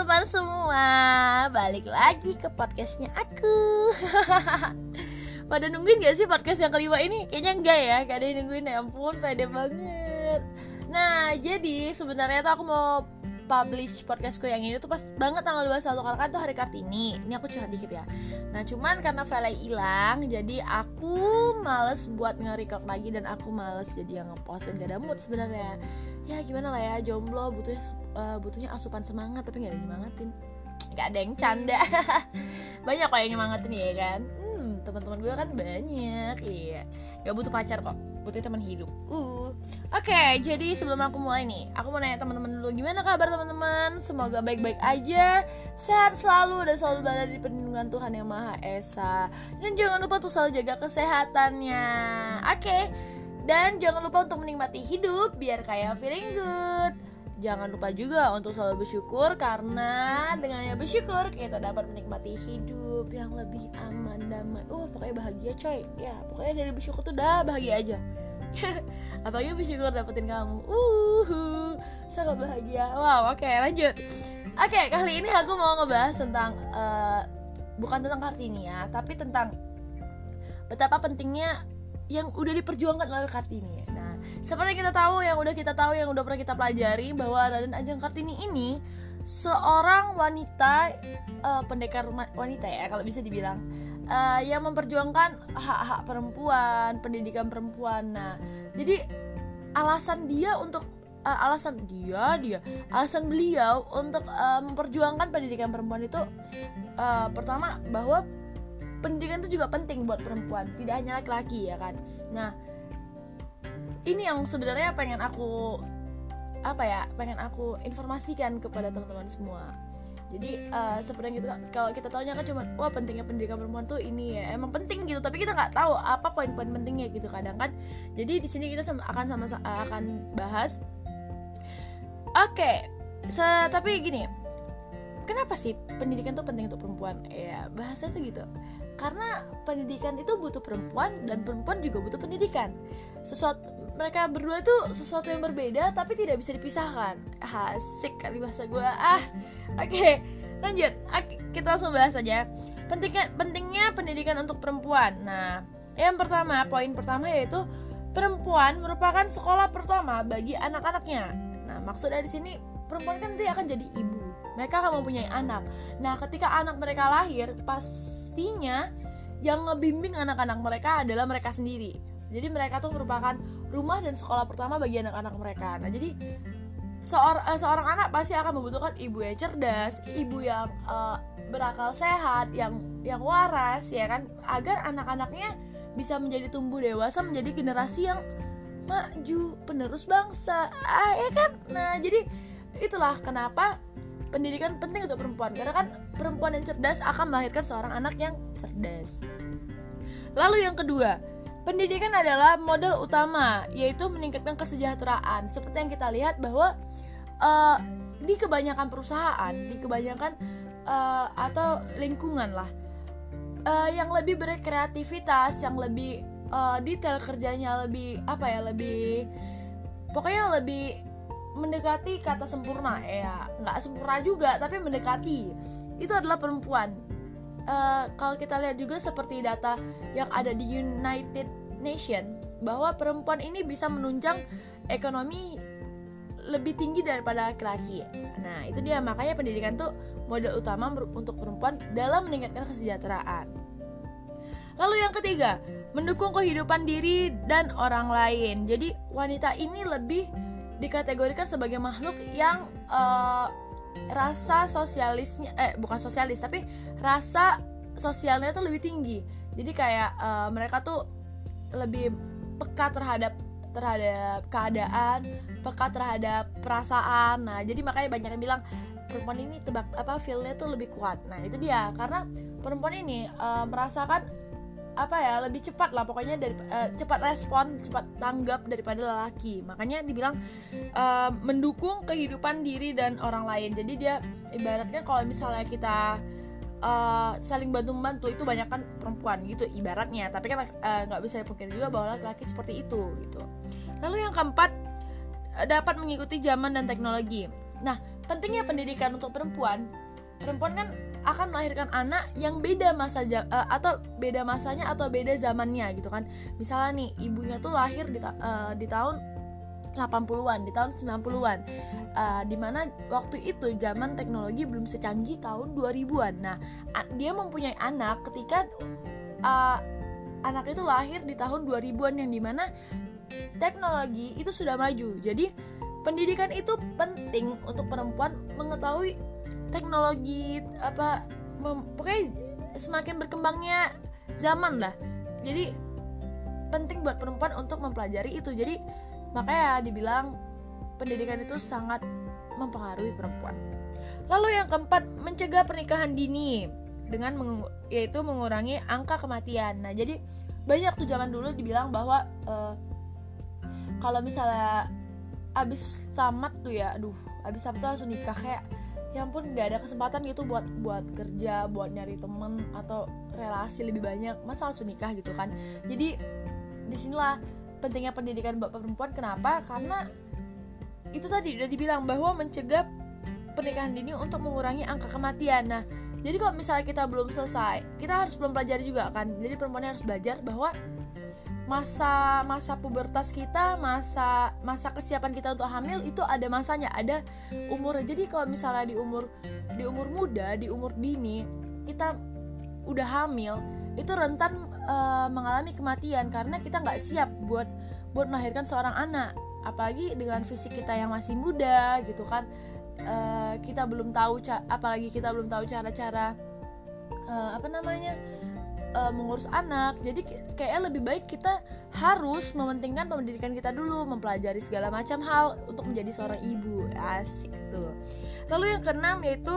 teman-teman semua Balik lagi ke podcastnya aku Pada nungguin gak sih podcast yang kelima ini? Kayaknya enggak ya Gak ada yang nungguin ya ampun pede banget Nah jadi sebenarnya tuh aku mau publish podcastku yang ini tuh pas banget tanggal 21 karena kan tuh hari Kartini. Ini aku curhat dikit ya. Nah, cuman karena file hilang jadi aku males buat nge-record lagi dan aku males jadi yang ngepost dan gak ada mood sebenarnya. Ya gimana lah ya, jomblo butuhnya uh, butuhnya asupan semangat tapi gak ada yang nyemangatin. Gak ada yang canda. banyak kok yang nyemangatin ya kan. Hmm, teman-teman gue kan banyak. Iya. Gak butuh pacar kok butuh teman hidup. Uh. Oke, okay, jadi sebelum aku mulai nih, aku mau nanya teman-teman dulu gimana kabar teman-teman? Semoga baik-baik aja, sehat selalu dan selalu berada di perlindungan Tuhan yang Maha Esa. Dan jangan lupa untuk selalu jaga kesehatannya. Oke. Okay. Dan jangan lupa untuk menikmati hidup biar kayak feeling good. Jangan lupa juga untuk selalu bersyukur karena dengannya bersyukur kita dapat menikmati hidup yang lebih aman damai. Uh, pokoknya bahagia coy. Ya, pokoknya dari bersyukur tuh udah bahagia aja. Apalagi bersyukur dapetin kamu. Uh, sangat bahagia. Wow, oke okay, lanjut. Oke, okay, kali ini aku mau ngebahas tentang uh, bukan tentang Kartini ya, tapi tentang betapa pentingnya yang udah diperjuangkan oleh Kartini. Nah, seperti kita tahu yang udah kita tahu yang udah pernah kita pelajari bahwa Raden Ajeng Kartini ini seorang wanita uh, pendekar wanita ya kalau bisa dibilang uh, yang memperjuangkan hak-hak perempuan, pendidikan perempuan. Nah, jadi alasan dia untuk uh, alasan dia dia alasan beliau untuk uh, memperjuangkan pendidikan perempuan itu uh, pertama bahwa pendidikan itu juga penting buat perempuan, tidak hanya laki-laki ya kan. Nah, ini yang sebenarnya pengen aku apa ya pengen aku informasikan kepada teman-teman semua. Jadi uh, yang kita kalau kita tahunya kan cuma wah pentingnya pendidikan perempuan tuh ini ya. Emang penting gitu tapi kita nggak tahu apa poin-poin pentingnya gitu kadang kan. Jadi di sini kita sama, akan sama akan bahas. Oke okay, tapi gini kenapa sih pendidikan tuh penting untuk perempuan? Ya bahasa itu gitu. Karena pendidikan itu butuh perempuan dan perempuan juga butuh pendidikan. Sesuatu mereka berdua tuh sesuatu yang berbeda tapi tidak bisa dipisahkan. Asik kali bahasa gue ah oke okay, lanjut kita langsung bahas aja. Pentingnya pentingnya pendidikan untuk perempuan. Nah yang pertama poin pertama yaitu perempuan merupakan sekolah pertama bagi anak-anaknya. Nah maksud dari sini perempuan kan dia akan jadi ibu mereka akan mempunyai anak nah ketika anak mereka lahir pas pastinya yang ngebimbing anak-anak mereka adalah mereka sendiri. Jadi mereka tuh merupakan rumah dan sekolah pertama bagi anak-anak mereka. Nah, jadi seorang uh, seorang anak pasti akan membutuhkan ibu yang cerdas, ibu yang uh, berakal sehat, yang yang waras ya kan, agar anak-anaknya bisa menjadi tumbuh dewasa menjadi generasi yang maju, penerus bangsa. Ah, ya kan? Nah, jadi itulah kenapa pendidikan penting untuk perempuan karena kan perempuan yang cerdas akan melahirkan seorang anak yang cerdas. Lalu yang kedua, pendidikan adalah modal utama yaitu meningkatkan kesejahteraan. Seperti yang kita lihat bahwa uh, di kebanyakan perusahaan, di kebanyakan uh, atau lingkungan lah uh, yang lebih berkreativitas, yang lebih uh, detail kerjanya lebih apa ya, lebih pokoknya lebih mendekati kata sempurna ya nggak sempurna juga tapi mendekati itu adalah perempuan uh, kalau kita lihat juga seperti data yang ada di United Nation bahwa perempuan ini bisa menunjang ekonomi lebih tinggi daripada laki-laki. Nah, itu dia makanya pendidikan tuh modal utama untuk perempuan dalam meningkatkan kesejahteraan. Lalu yang ketiga, mendukung kehidupan diri dan orang lain. Jadi wanita ini lebih dikategorikan sebagai makhluk yang uh, rasa sosialisnya eh bukan sosialis tapi rasa sosialnya tuh lebih tinggi. Jadi kayak uh, mereka tuh lebih peka terhadap terhadap keadaan peka terhadap perasaan. Nah jadi makanya banyak yang bilang perempuan ini tebak apa feelnya tuh lebih kuat. Nah itu dia. Karena perempuan ini uh, merasakan apa ya lebih cepat lah pokoknya dari uh, cepat respon cepat tanggap daripada lelaki. Makanya dibilang uh, mendukung kehidupan diri dan orang lain. Jadi dia ibaratnya kalau misalnya kita uh, saling bantu membantu itu banyak kan perempuan gitu ibaratnya. Tapi kan nggak uh, bisa dipungkiri juga bahwa laki-laki seperti itu gitu. Lalu yang keempat dapat mengikuti zaman dan teknologi. Nah pentingnya pendidikan untuk perempuan perempuan kan akan melahirkan anak yang beda masa uh, atau beda masanya atau beda zamannya gitu kan. Misalnya nih ibunya tuh lahir di, uh, di tahun 80-an di tahun 90-an uh, di mana waktu itu zaman teknologi belum secanggih tahun 2000-an nah dia mempunyai anak ketika uh, anak itu lahir di tahun 2000-an yang di mana teknologi itu sudah maju. Jadi pendidikan itu penting untuk perempuan mengetahui teknologi apa pokoknya semakin berkembangnya zaman lah. Jadi penting buat perempuan untuk mempelajari itu. Jadi makanya dibilang pendidikan itu sangat mempengaruhi perempuan. Lalu yang keempat mencegah pernikahan dini dengan mengu yaitu mengurangi angka kematian. Nah jadi banyak tuh zaman dulu dibilang bahwa uh, kalau misalnya abis tamat tuh ya aduh abis tamat tuh langsung nikah kayak ya ampun nggak ada kesempatan gitu buat buat kerja buat nyari temen atau relasi lebih banyak. Masa langsung nikah gitu kan? Jadi di sinilah pentingnya pendidikan buat perempuan. Kenapa? Karena itu tadi udah dibilang bahwa mencegah pernikahan dini untuk mengurangi angka kematian. Nah jadi kalau misalnya kita belum selesai kita harus belum pelajari juga kan? Jadi perempuan harus belajar bahwa masa masa pubertas kita masa masa kesiapan kita untuk hamil itu ada masanya ada umurnya. Jadi kalau misalnya di umur di umur muda di umur dini kita udah hamil itu rentan uh, mengalami kematian karena kita nggak siap buat buat melahirkan seorang anak. Apalagi dengan fisik kita yang masih muda gitu kan uh, kita belum tahu apalagi kita belum tahu cara-cara uh, apa namanya uh, mengurus anak. Jadi kayaknya lebih baik kita harus mementingkan pendidikan kita dulu mempelajari segala macam hal untuk menjadi seorang ibu. Asik tuh. Lalu yang keenam yaitu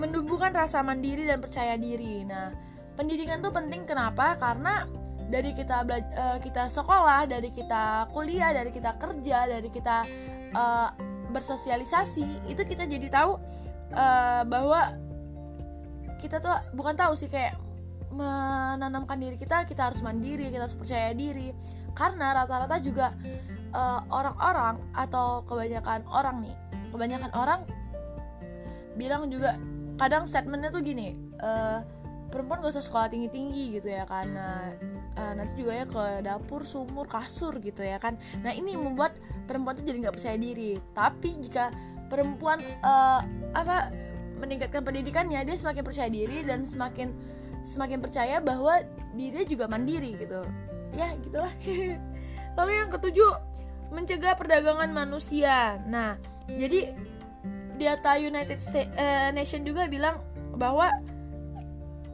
menumbuhkan rasa mandiri dan percaya diri. Nah pendidikan tuh penting. Kenapa? Karena dari kita uh, kita sekolah dari kita kuliah dari kita kerja dari kita uh, bersosialisasi itu kita jadi tahu uh, bahwa kita tuh bukan tahu sih kayak menanamkan diri kita kita harus mandiri kita harus percaya diri. Karena rata-rata juga eh, orang-orang uh, atau kebanyakan orang nih kebanyakan orang bilang juga kadang statementnya tuh gini uh, perempuan gak usah sekolah tinggi tinggi gitu ya karena uh, nanti juga ya ke dapur sumur kasur gitu ya kan. Nah ini membuat perempuan tuh jadi nggak percaya diri. Tapi jika perempuan uh, apa meningkatkan pendidikannya dia semakin percaya diri dan semakin semakin percaya bahwa dirinya juga mandiri gitu. Ya gitulah. Lalu yang ketujuh mencegah perdagangan manusia. Nah jadi data United States uh, Nation juga bilang bahwa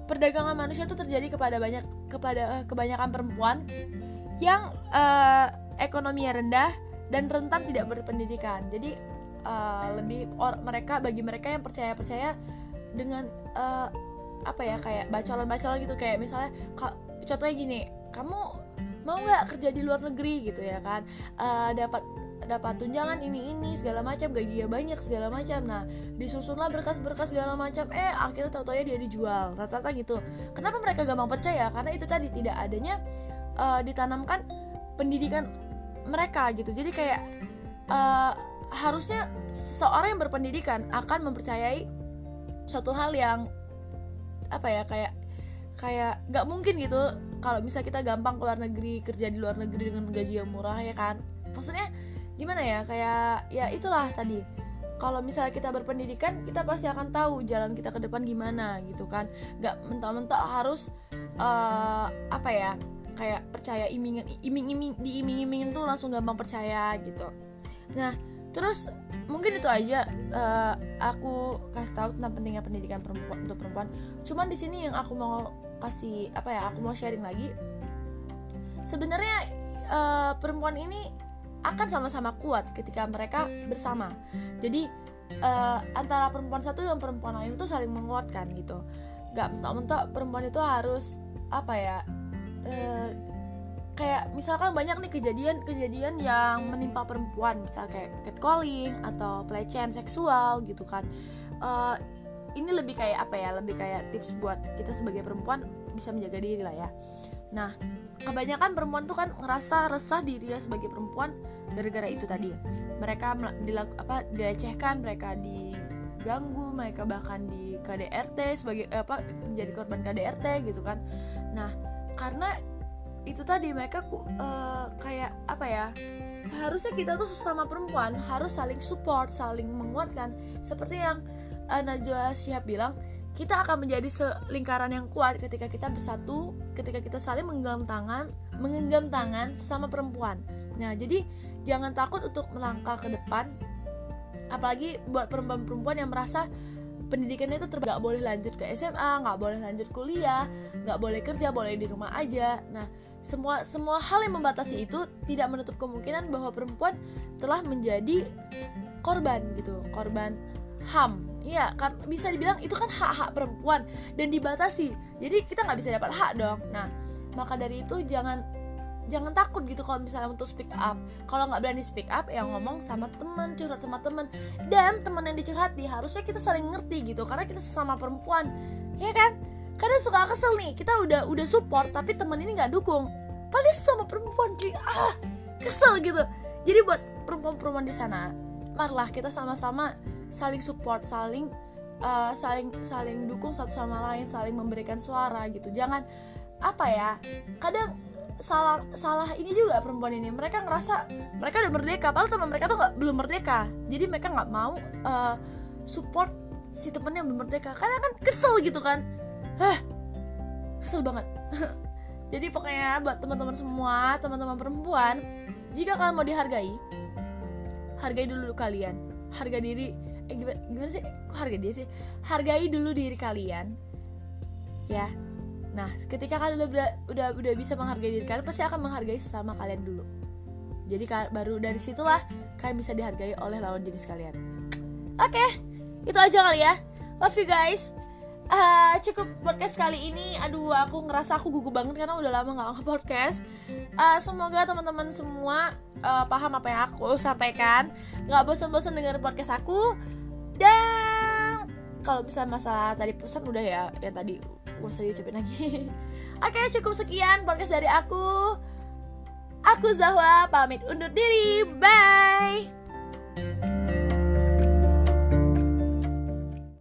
perdagangan manusia itu terjadi kepada banyak kepada uh, kebanyakan perempuan yang uh, ekonominya rendah dan rentan tidak berpendidikan. Jadi uh, lebih or, mereka bagi mereka yang percaya percaya dengan uh, apa ya kayak bacolan-bacolan gitu. Kayak misalnya contohnya gini kamu mau nggak kerja di luar negeri? gitu ya kan. Uh, dapat dapat tunjangan ini ini segala macam gajinya banyak segala macam. Nah disusunlah berkas-berkas segala macam. Eh akhirnya tau ya dia dijual rata-rata gitu. Kenapa mereka gampang percaya? Karena itu tadi tidak adanya uh, ditanamkan pendidikan mereka gitu. Jadi kayak uh, harusnya seorang yang berpendidikan akan mempercayai suatu hal yang apa ya kayak kayak nggak mungkin gitu kalau bisa kita gampang keluar negeri kerja di luar negeri dengan gaji yang murah ya kan? Maksudnya gimana ya? Kayak ya itulah tadi. Kalau misalnya kita berpendidikan kita pasti akan tahu jalan kita ke depan gimana gitu kan? Nggak mentok-mentok harus uh, apa ya? Kayak percaya iming iming-iming diiming-imingin tuh langsung gampang percaya gitu. Nah terus mungkin itu aja uh, aku kasih tahu tentang pentingnya pendidikan perempuan untuk perempuan. Cuman di sini yang aku mau kasih apa ya aku mau sharing lagi. Sebenarnya uh, perempuan ini akan sama-sama kuat ketika mereka bersama. Jadi uh, antara perempuan satu dan perempuan lain itu saling menguatkan gitu. Nggak mentok-mentok perempuan itu harus apa ya uh, kayak misalkan banyak nih kejadian-kejadian yang menimpa perempuan. Misal kayak catcalling atau pelecehan seksual gitu kan. Uh, ini lebih kayak apa ya? Lebih kayak tips buat kita sebagai perempuan bisa menjaga diri lah ya. Nah kebanyakan perempuan tuh kan ngerasa resah dirinya sebagai perempuan gara-gara itu tadi. Mereka dilaku, apa dilecehkan mereka di diganggu mereka bahkan di KDRT sebagai eh, apa menjadi korban KDRT gitu kan. Nah karena itu tadi mereka uh, kayak apa ya seharusnya kita tuh sama perempuan harus saling support saling menguatkan. Seperti yang uh, Najwa Shihab bilang kita akan menjadi selingkaran yang kuat ketika kita bersatu ketika kita saling menggenggam tangan menggenggam tangan sesama perempuan. Nah jadi jangan takut untuk melangkah ke depan apalagi buat perempuan-perempuan yang merasa pendidikannya itu nggak boleh lanjut ke SMA nggak boleh lanjut kuliah nggak boleh kerja boleh di rumah aja nah semua semua hal yang membatasi itu tidak menutup kemungkinan bahwa perempuan telah menjadi korban gitu korban ham Iya, kan bisa dibilang itu kan hak-hak perempuan dan dibatasi. Jadi kita nggak bisa dapat hak dong. Nah, maka dari itu jangan jangan takut gitu kalau misalnya untuk speak up. Kalau nggak berani speak up, ya ngomong sama temen, curhat sama temen. Dan temen yang dicurhati harusnya kita saling ngerti gitu, karena kita sesama perempuan, ya kan? kadang suka kesel nih kita udah udah support tapi temen ini nggak dukung paling sama perempuan kayak ah kesel gitu jadi buat perempuan-perempuan di sana marilah kita sama-sama saling support saling uh, saling saling dukung satu sama lain saling memberikan suara gitu jangan apa ya kadang salah salah ini juga perempuan ini mereka ngerasa mereka udah merdeka padahal teman mereka tuh nggak belum merdeka jadi mereka nggak mau uh, support si temennya belum merdeka karena kan kesel gitu kan Hah, kesel banget. Jadi pokoknya buat teman-teman semua, teman-teman perempuan, jika kalian mau dihargai, hargai dulu kalian. Harga diri, eh gimana, gimana sih? Kok harga diri sih? Hargai dulu diri kalian, ya. Nah, ketika kalian udah udah udah bisa menghargai diri kalian, pasti akan menghargai sesama kalian dulu. Jadi baru dari situlah kalian bisa dihargai oleh lawan jenis kalian. Oke, okay, itu aja kali ya. Love you guys uh, cukup podcast kali ini aduh aku ngerasa aku gugup banget karena udah lama nggak podcast uh, semoga teman-teman semua uh, paham apa yang aku sampaikan nggak bosan-bosan dengar podcast aku dan kalau bisa masalah tadi pesan udah ya yang tadi gak usah diucapin lagi. Oke okay, cukup sekian podcast dari aku. Aku Zahwa pamit undur diri. Bye